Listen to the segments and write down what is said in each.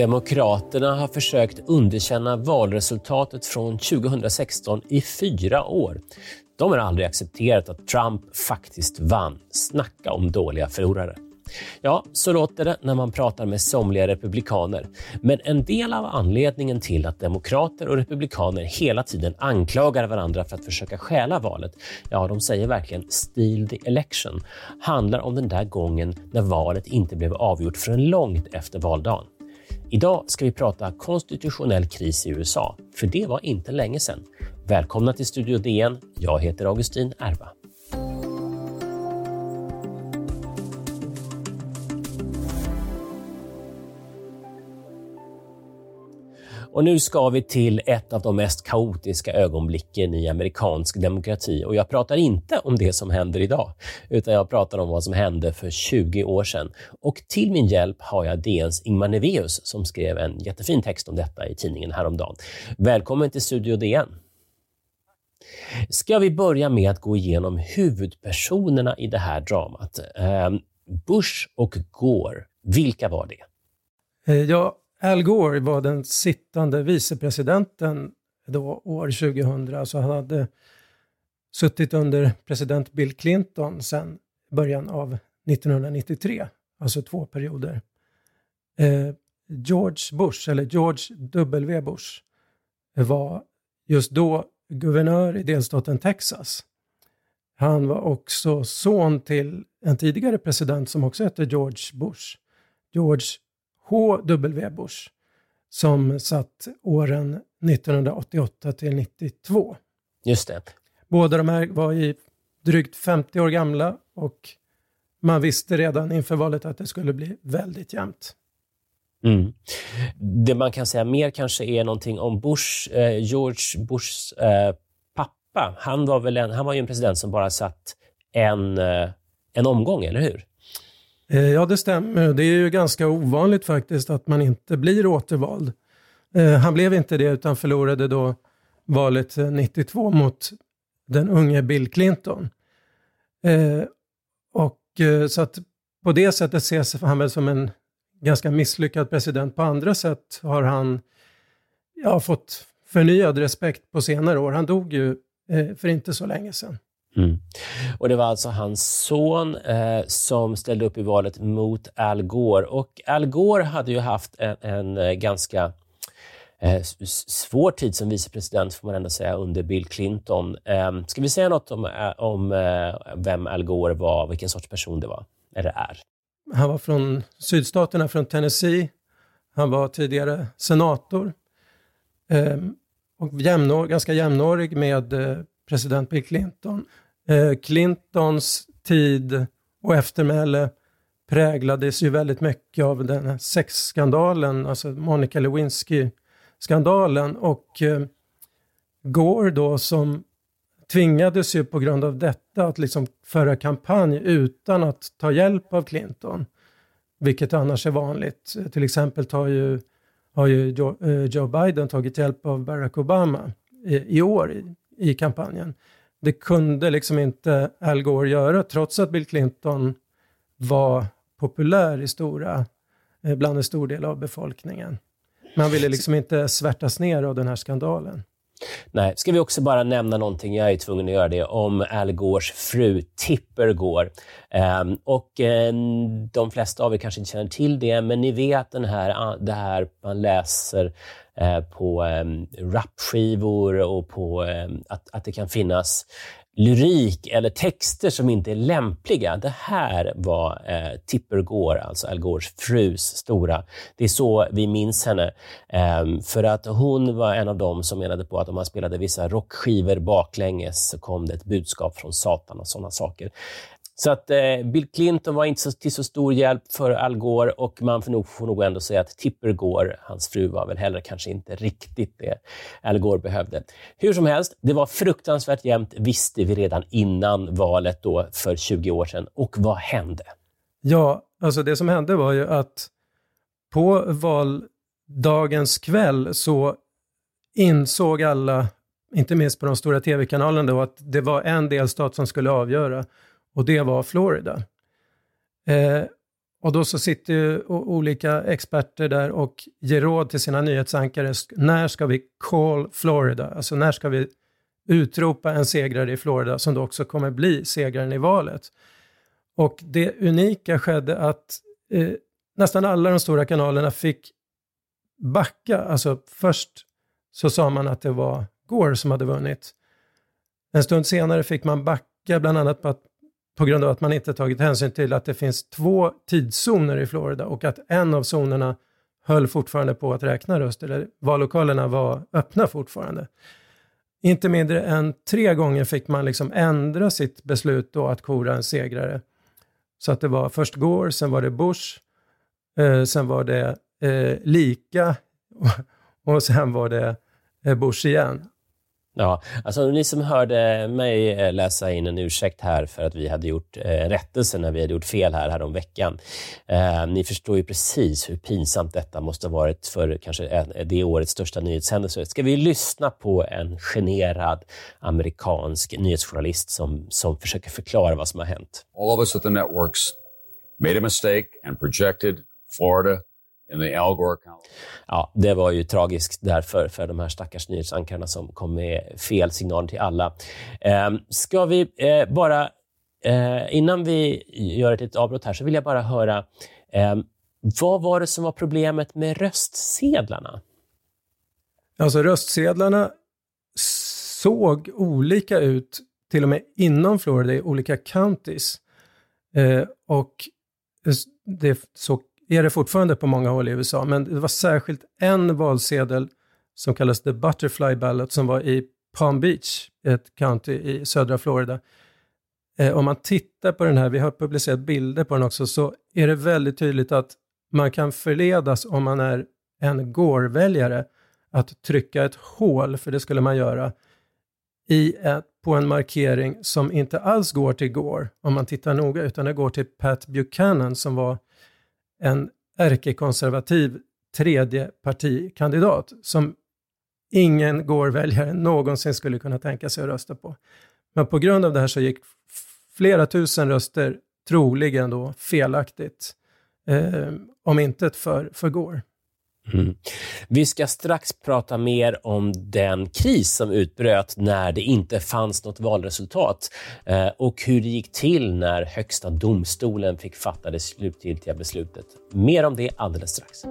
Demokraterna har försökt underkänna valresultatet från 2016 i fyra år. De har aldrig accepterat att Trump faktiskt vann. Snacka om dåliga förlorare. Ja, så låter det när man pratar med somliga republikaner. Men en del av anledningen till att demokrater och republikaner hela tiden anklagar varandra för att försöka stjäla valet, ja, de säger verkligen “steal the election”, handlar om den där gången när valet inte blev avgjort förrän långt efter valdagen. Idag ska vi prata konstitutionell kris i USA, för det var inte länge sedan. Välkomna till Studio DN. Jag heter Augustin Erba. Och nu ska vi till ett av de mest kaotiska ögonblicken i amerikansk demokrati. Och jag pratar inte om det som händer idag, utan jag pratar om vad som hände för 20 år sedan. Och till min hjälp har jag DNs Ingmar Neveus som skrev en jättefin text om detta i tidningen häromdagen. Välkommen till Studio DN. Ska vi börja med att gå igenom huvudpersonerna i det här dramat. Ehm, Bush och Gore, vilka var det? Eh, ja, Al Gore var den sittande vicepresidenten då år 2000, alltså han hade suttit under president Bill Clinton sedan början av 1993, alltså två perioder. Eh, George Bush, eller George W. Bush, var just då guvernör i delstaten Texas. Han var också son till en tidigare president som också hette George Bush, George H.W. Bush som satt åren 1988 till 92. Just det. Båda de här var i drygt 50 år gamla och man visste redan inför valet att det skulle bli väldigt jämnt. Mm. Det man kan säga mer kanske är någonting om Bush, eh, George Bushs eh, pappa. Han var, väl en, han var ju en president som bara satt en, eh, en omgång, eller hur? Eh, ja, det stämmer. Det är ju ganska ovanligt faktiskt att man inte blir återvald. Eh, han blev inte det utan förlorade då valet eh, 92 mot den unge Bill Clinton. Och så att på det sättet ses han väl som en ganska misslyckad president. På andra sätt har han ja, fått förnyad respekt på senare år. Han dog ju för inte så länge sedan. Mm. Och Det var alltså hans son eh, som ställde upp i valet mot Al Gore. Och Al Gore hade ju haft en, en eh, ganska eh, svår tid som vicepresident, får man ändå säga, under Bill Clinton. Eh, ska vi säga något om, eh, om eh, vem Al Gore var, vilken sorts person det var, eller är? Han var från sydstaterna, från Tennessee. Han var tidigare senator ehm, och jämnår, ganska jämnårig med eh, president Bill Clinton. Eh, Clintons tid och eftermäle präglades ju väldigt mycket av den här sexskandalen, alltså Monica Lewinsky-skandalen och eh, Gore då som tvingades ju på grund av detta att liksom föra kampanj utan att ta hjälp av Clinton. Vilket annars är vanligt. Till exempel tar ju, har ju Joe, eh, Biden tagit hjälp av Barack Obama i, i år i, i kampanjen. Det kunde liksom inte Al Gore göra trots att Bill Clinton var populär i stora, eh, bland en stor del av befolkningen. Man ville liksom inte svärtas ner av den här skandalen. Nej, ska vi också bara nämna någonting, jag är tvungen att göra det, om Al Gores fru Tipper Gore. Um, och um, de flesta av er kanske inte känner till det, men ni vet den här, ah, det här man läser Eh, på um, rapskivor och på ehm, att, att det kan finnas lyrik eller texter som inte är lämpliga. Det här var eh, Tipper Gore, alltså Al Gores frus stora. Det är så vi minns henne. Eh, för att hon var en av dem som menade på att om man spelade vissa rockskivor baklänges så kom det ett budskap från Satan och sådana saker. Så att eh, Bill Clinton var inte så, till så stor hjälp för Al Gore och man får nog, får nog ändå säga att Tipper Gore, hans fru, var väl heller kanske inte riktigt det Al Gore behövde. Hur som helst, det var fruktansvärt jämnt, visste vi redan innan valet då för 20 år sedan. Och vad hände? Ja, alltså det som hände var ju att på valdagens kväll så insåg alla, inte minst på de stora tv-kanalerna då, att det var en delstat som skulle avgöra och det var Florida. Eh, och då så sitter ju olika experter där och ger råd till sina nyhetsankare. När ska vi call Florida? Alltså när ska vi utropa en segrare i Florida som då också kommer bli segraren i valet? Och det unika skedde att eh, nästan alla de stora kanalerna fick backa. Alltså först så sa man att det var Gore som hade vunnit. En stund senare fick man backa bland annat på, att, på grund av att man inte tagit hänsyn till att det finns två tidszoner i Florida och att en av zonerna höll fortfarande på att räkna röster. eller Vallokalerna var öppna fortfarande. Inte mindre än tre gånger fick man liksom ändra sitt beslut då att kora en segrare. Så att det var först Gore, sen var det Bush, eh, sen var det eh, lika och, och sen var det eh, Bush igen. Ja, alltså ni som hörde mig eh, läsa in en ursäkt här för att vi hade gjort eh, rättelse när vi hade gjort fel här, här om veckan. Eh, ni förstår ju precis hur pinsamt detta måste ha varit för kanske eh, det årets största nyhetshändelse. Ska vi lyssna på en generad amerikansk nyhetsjournalist som, som försöker förklara vad som har hänt? All of us at the networks made a mistake and projected Florida in the Al Gore account. Ja, det var ju tragiskt därför för de här stackars nyhetsankarna som kom med fel signaler till alla. Eh, ska vi eh, bara, eh, innan vi gör ett litet avbrott här, så vill jag bara höra, ehm, vad var det som var problemet med röstsedlarna? Alltså röstsedlarna såg olika ut, till och med inom Florida, i olika counties. Eh, och det såg är det fortfarande på många håll i USA, men det var särskilt en valsedel som kallas the Butterfly Ballot som var i Palm Beach, ett county i södra Florida. Eh, om man tittar på den här, vi har publicerat bilder på den också, så är det väldigt tydligt att man kan förledas om man är en Gore-väljare att trycka ett hål, för det skulle man göra, i ett, på en markering som inte alls går till Gore, om man tittar noga, utan det går till Pat Buchanan som var en ärkekonservativ tredje partikandidat som ingen gårväljare någonsin skulle kunna tänka sig att rösta på. Men på grund av det här så gick flera tusen röster troligen då felaktigt, eh, om inte för, för Gore. Mm. Vi ska strax prata mer om den kris som utbröt när det inte fanns något valresultat eh, och hur det gick till när Högsta domstolen fick fatta det slutgiltiga beslutet. Mer om det alldeles strax.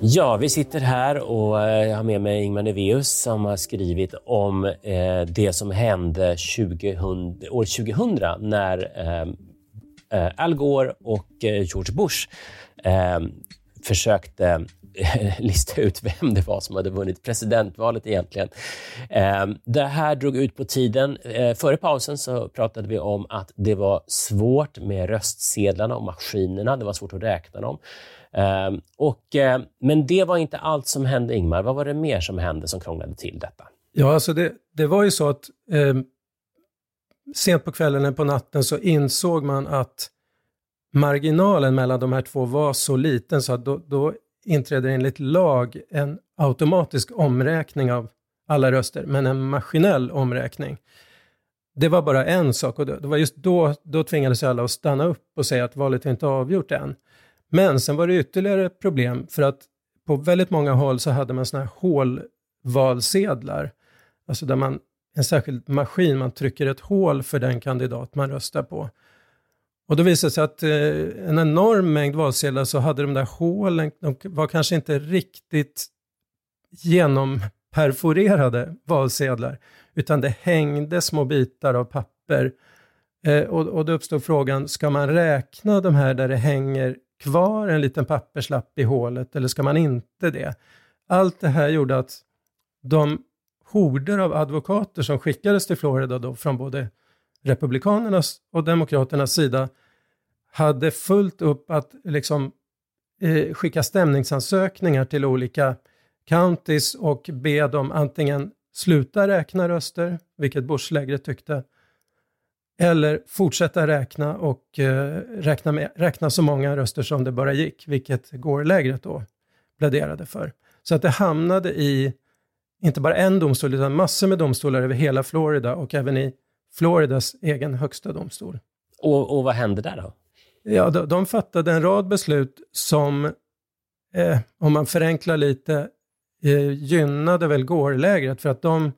Ja, vi sitter här och eh, jag har med mig Ingmar Neveus som har skrivit om eh, det som hände 2000, år 2000 när eh, eh, Al Gore och eh, George Bush eh, försökte eh, lista ut vem det var som hade vunnit presidentvalet egentligen. Eh, det här drog ut på tiden. Före pausen så pratade vi om att det var svårt med röstsedlarna och maskinerna. Det var svårt att räkna dem. Ehm, och, eh, men det var inte allt som hände, Ingmar. Vad var det mer som hände som krånglade till detta? Ja, alltså det, det var ju så att eh, sent på kvällen eller på natten så insåg man att marginalen mellan de här två var så liten så att då, då inträder enligt lag en automatisk omräkning av alla röster, men en maskinell omräkning. Det var bara en sak och det var just då, då tvingades alla att stanna upp och säga att valet är inte avgjort än. Men sen var det ytterligare problem för att på väldigt många håll så hade man sådana här hålvalsedlar. Alltså där man, en särskild maskin, man trycker ett hål för den kandidat man röstar på. Och då visade det sig att eh, en enorm mängd valsedlar så hade de där hålen, de var kanske inte riktigt genomperforerade valsedlar, utan det hängde små bitar av papper. Eh, och, och då uppstod frågan, ska man räkna de här där det hänger kvar en liten papperslapp i hålet eller ska man inte det? Allt det här gjorde att de horder av advokater som skickades till Florida då från både Republikanernas och Demokraternas sida hade fullt upp att liksom eh, skicka stämningsansökningar till olika counties och be dem antingen sluta räkna röster, vilket Bush-lägret tyckte, eller fortsätta räkna och eh, räkna, med, räkna så många röster som det bara gick, vilket Gore-lägret då pläderade för. Så att det hamnade i inte bara en domstol, utan massor med domstolar över hela Florida och även i Floridas egen högsta domstol. Och, och vad hände där då? Ja, de, de fattade en rad beslut som, eh, om man förenklar lite, eh, gynnade väl Gore-lägret för att de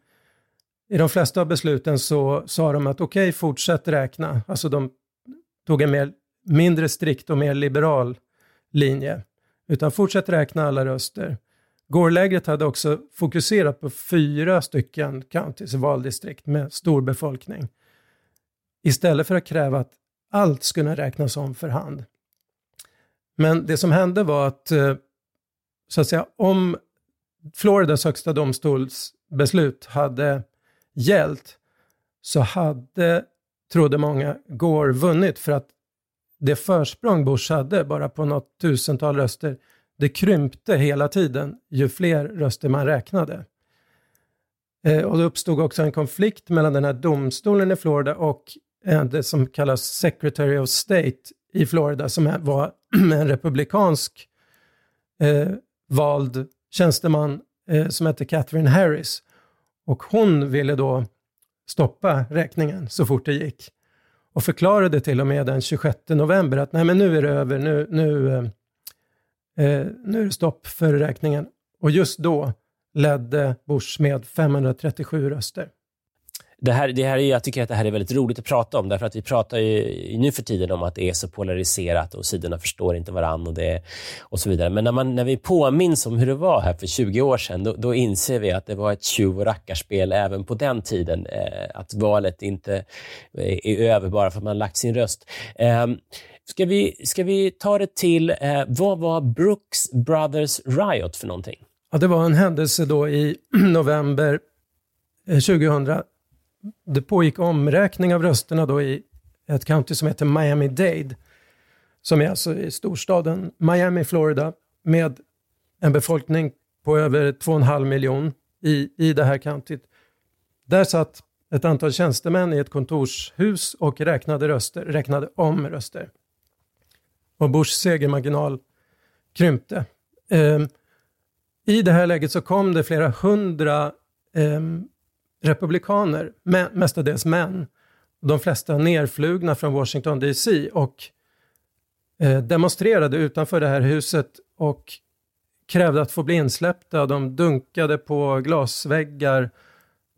i de flesta av besluten så sa de att okej, okay, fortsätt räkna. Alltså de tog en mer, mindre strikt och mer liberal linje. Utan fortsätt räkna alla röster. Gårlägret hade också fokuserat på fyra stycken counties, valdistrikt med stor befolkning. Istället för att kräva att allt skulle räknas om för hand. Men det som hände var att, eh, så att säga, om Floridas högsta domstols beslut hade gällt så hade, trodde många, Gore vunnit för att det försprång Bush hade, bara på något tusental röster, det krympte hela tiden ju fler röster man räknade. Eh, och det uppstod också en konflikt mellan den här domstolen i Florida och eh, det som kallas Secretary of State i Florida, som var en republikansk eh, vald tjänsteman eh, som hette Catherine Harris. Och hon ville då stoppa räkningen så fort det gick. Och förklarade till och med den 26 november att nej men nu är det över, nu, nu, eh, eh, nu är det stopp för räkningen. Och just då ledde Bush med 537 röster det här, det här är, jag tycker att det här är väldigt roligt att prata om, därför att vi pratar ju nu för tiden om att det är så polariserat och sidorna förstår inte varandra och, det, och så vidare. Men när, man, när vi påminns om hur det var här för 20 år sedan, då, då inser vi att det var ett tjuv och rackarspel även på den tiden. Eh, att valet inte eh, är över bara för att man lagt sin röst. Eh, Ska vi, ska vi ta det till, eh, vad var Brooks Brothers Riot för någonting? Ja, det var en händelse då i november eh, 2000 det pågick omräkning av rösterna då i ett county som heter Miami-Dade, som är alltså i storstaden Miami, Florida, med en befolkning på över 2,5 miljon i, i det här countyt. Där satt ett antal tjänstemän i ett kontorshus och räknade röster, räknade om röster. Och Bushs segermarginal krympte. Um, I det här läget så kom det flera hundra um, republikaner, mestadels män, de flesta nerflugna från Washington DC och eh, demonstrerade utanför det här huset och krävde att få bli insläppta. De dunkade på glasväggar,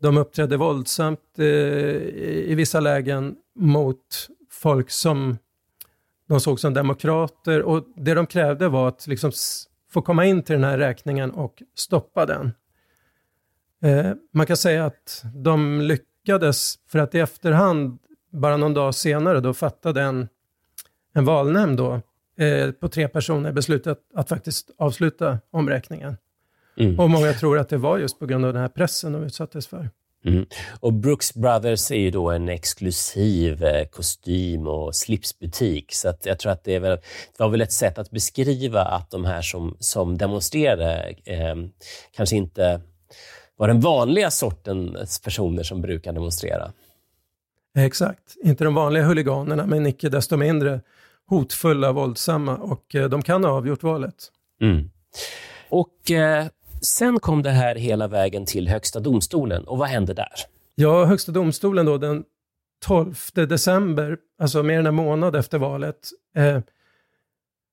de uppträdde våldsamt eh, i vissa lägen mot folk som de såg som demokrater och det de krävde var att liksom få komma in till den här räkningen och stoppa den. Eh, man kan säga att de lyckades för att i efterhand, bara någon dag senare, då fattade en, en valnämnd då, eh, på tre personer beslutat att faktiskt avsluta omräkningen. Mm. Och många tror att det var just på grund av den här pressen de utsattes för. Mm. Och Brooks Brothers är ju då en exklusiv eh, kostym och slipsbutik. Så att jag tror att det, väl, det, var väl ett sätt att beskriva att de här som, som demonstrerade eh, kanske inte var den vanliga sortens personer som brukar demonstrera. Exakt, inte de vanliga huliganerna, men icke desto mindre hotfulla, våldsamma och eh, de kan ha avgjort valet. Mm. Och eh, Sen kom det här hela vägen till Högsta domstolen. Och vad hände där? Ja, Högsta domstolen då, den 12 december, alltså mer än en månad efter valet, eh,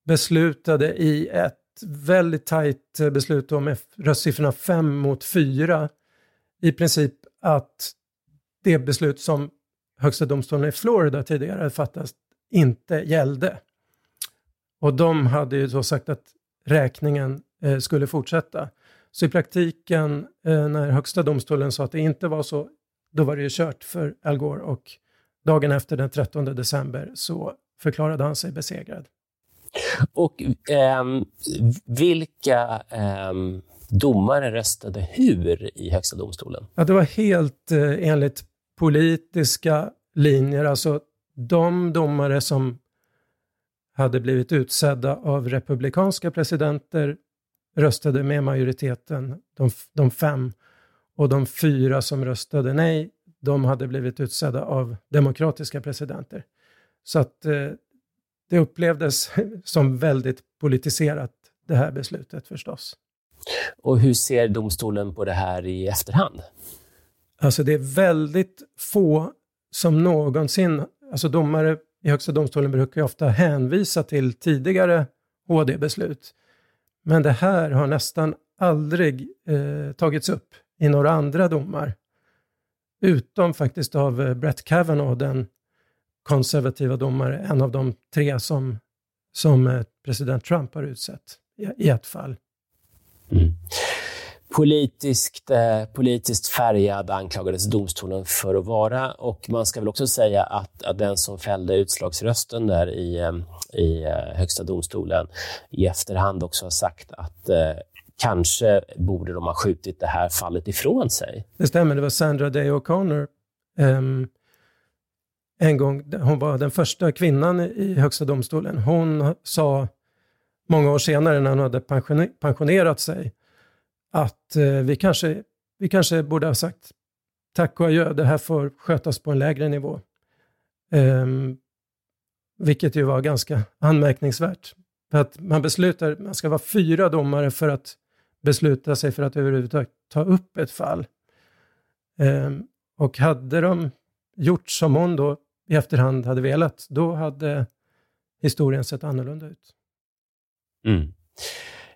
beslutade i ett väldigt tajt eh, beslut om röstsiffrorna 5 mot 4 i princip att det beslut som Högsta domstolen i Florida tidigare fattat inte gällde. Och de hade ju då sagt att räkningen eh, skulle fortsätta. Så i praktiken, eh, när Högsta domstolen sa att det inte var så, då var det ju kört för Al Gore och dagen efter den 13 december så förklarade han sig besegrad. Och eh, vilka eh, domare röstade hur i Högsta domstolen? Ja, det var helt eh, enligt politiska linjer. Alltså de domare som hade blivit utsedda av republikanska presidenter röstade med majoriteten, de, de fem. Och de fyra som röstade nej, de hade blivit utsedda av demokratiska presidenter. Så att eh, det upplevdes som väldigt politiserat, det här beslutet förstås. Och hur ser domstolen på det här i efterhand? Alltså det är väldigt få som någonsin, alltså domare i Högsta domstolen brukar ju ofta hänvisa till tidigare HD-beslut. Men det här har nästan aldrig eh, tagits upp i några andra domar. Utom faktiskt av eh, Brett Kavanaugh, den konservativa domare, en av de tre som, som eh, president Trump har utsett i, i ett fall. Mm. Politiskt, eh, politiskt färgad anklagades domstolen för att vara och man ska väl också säga att, att den som fällde utslagsrösten där i, eh, i eh, Högsta domstolen i efterhand också har sagt att eh, kanske borde de ha skjutit det här fallet ifrån sig. Det stämmer, det var Sandra Day O'Connor. Um, en gång, hon var den första kvinnan i Högsta domstolen. Hon sa många år senare när hon hade pensionerat sig att eh, vi, kanske, vi kanske borde ha sagt tack och adjö, det här får skötas på en lägre nivå. Um, vilket ju var ganska anmärkningsvärt. För att man beslutar, man ska vara fyra domare för att besluta sig för att överhuvudtaget ta upp ett fall. Um, och hade de gjort som hon då i efterhand hade velat, då hade historien sett annorlunda ut. Mm.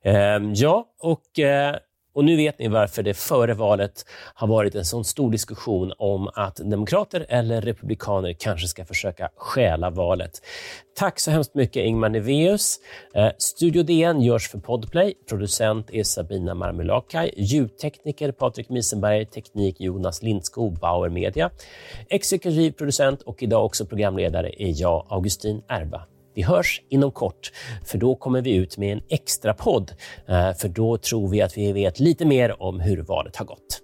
Eh, ja, och eh, och nu vet ni varför det före valet har varit en sån stor diskussion om att demokrater eller republikaner kanske ska försöka stjäla valet. Tack så hemskt mycket Ingmar Neveus. Eh, Studio DN görs för Podplay. Producent är Sabina Marmelakai. Ljudtekniker Patrik Misenberg. Teknik Jonas Lindskog, Bauer Media. Exekutiv producent och idag också programledare är jag, Augustin Erba. Vi hörs inom kort, för då kommer vi ut med en extra podd. Eh, för då tror vi att vi vet lite mer om hur valet har gått.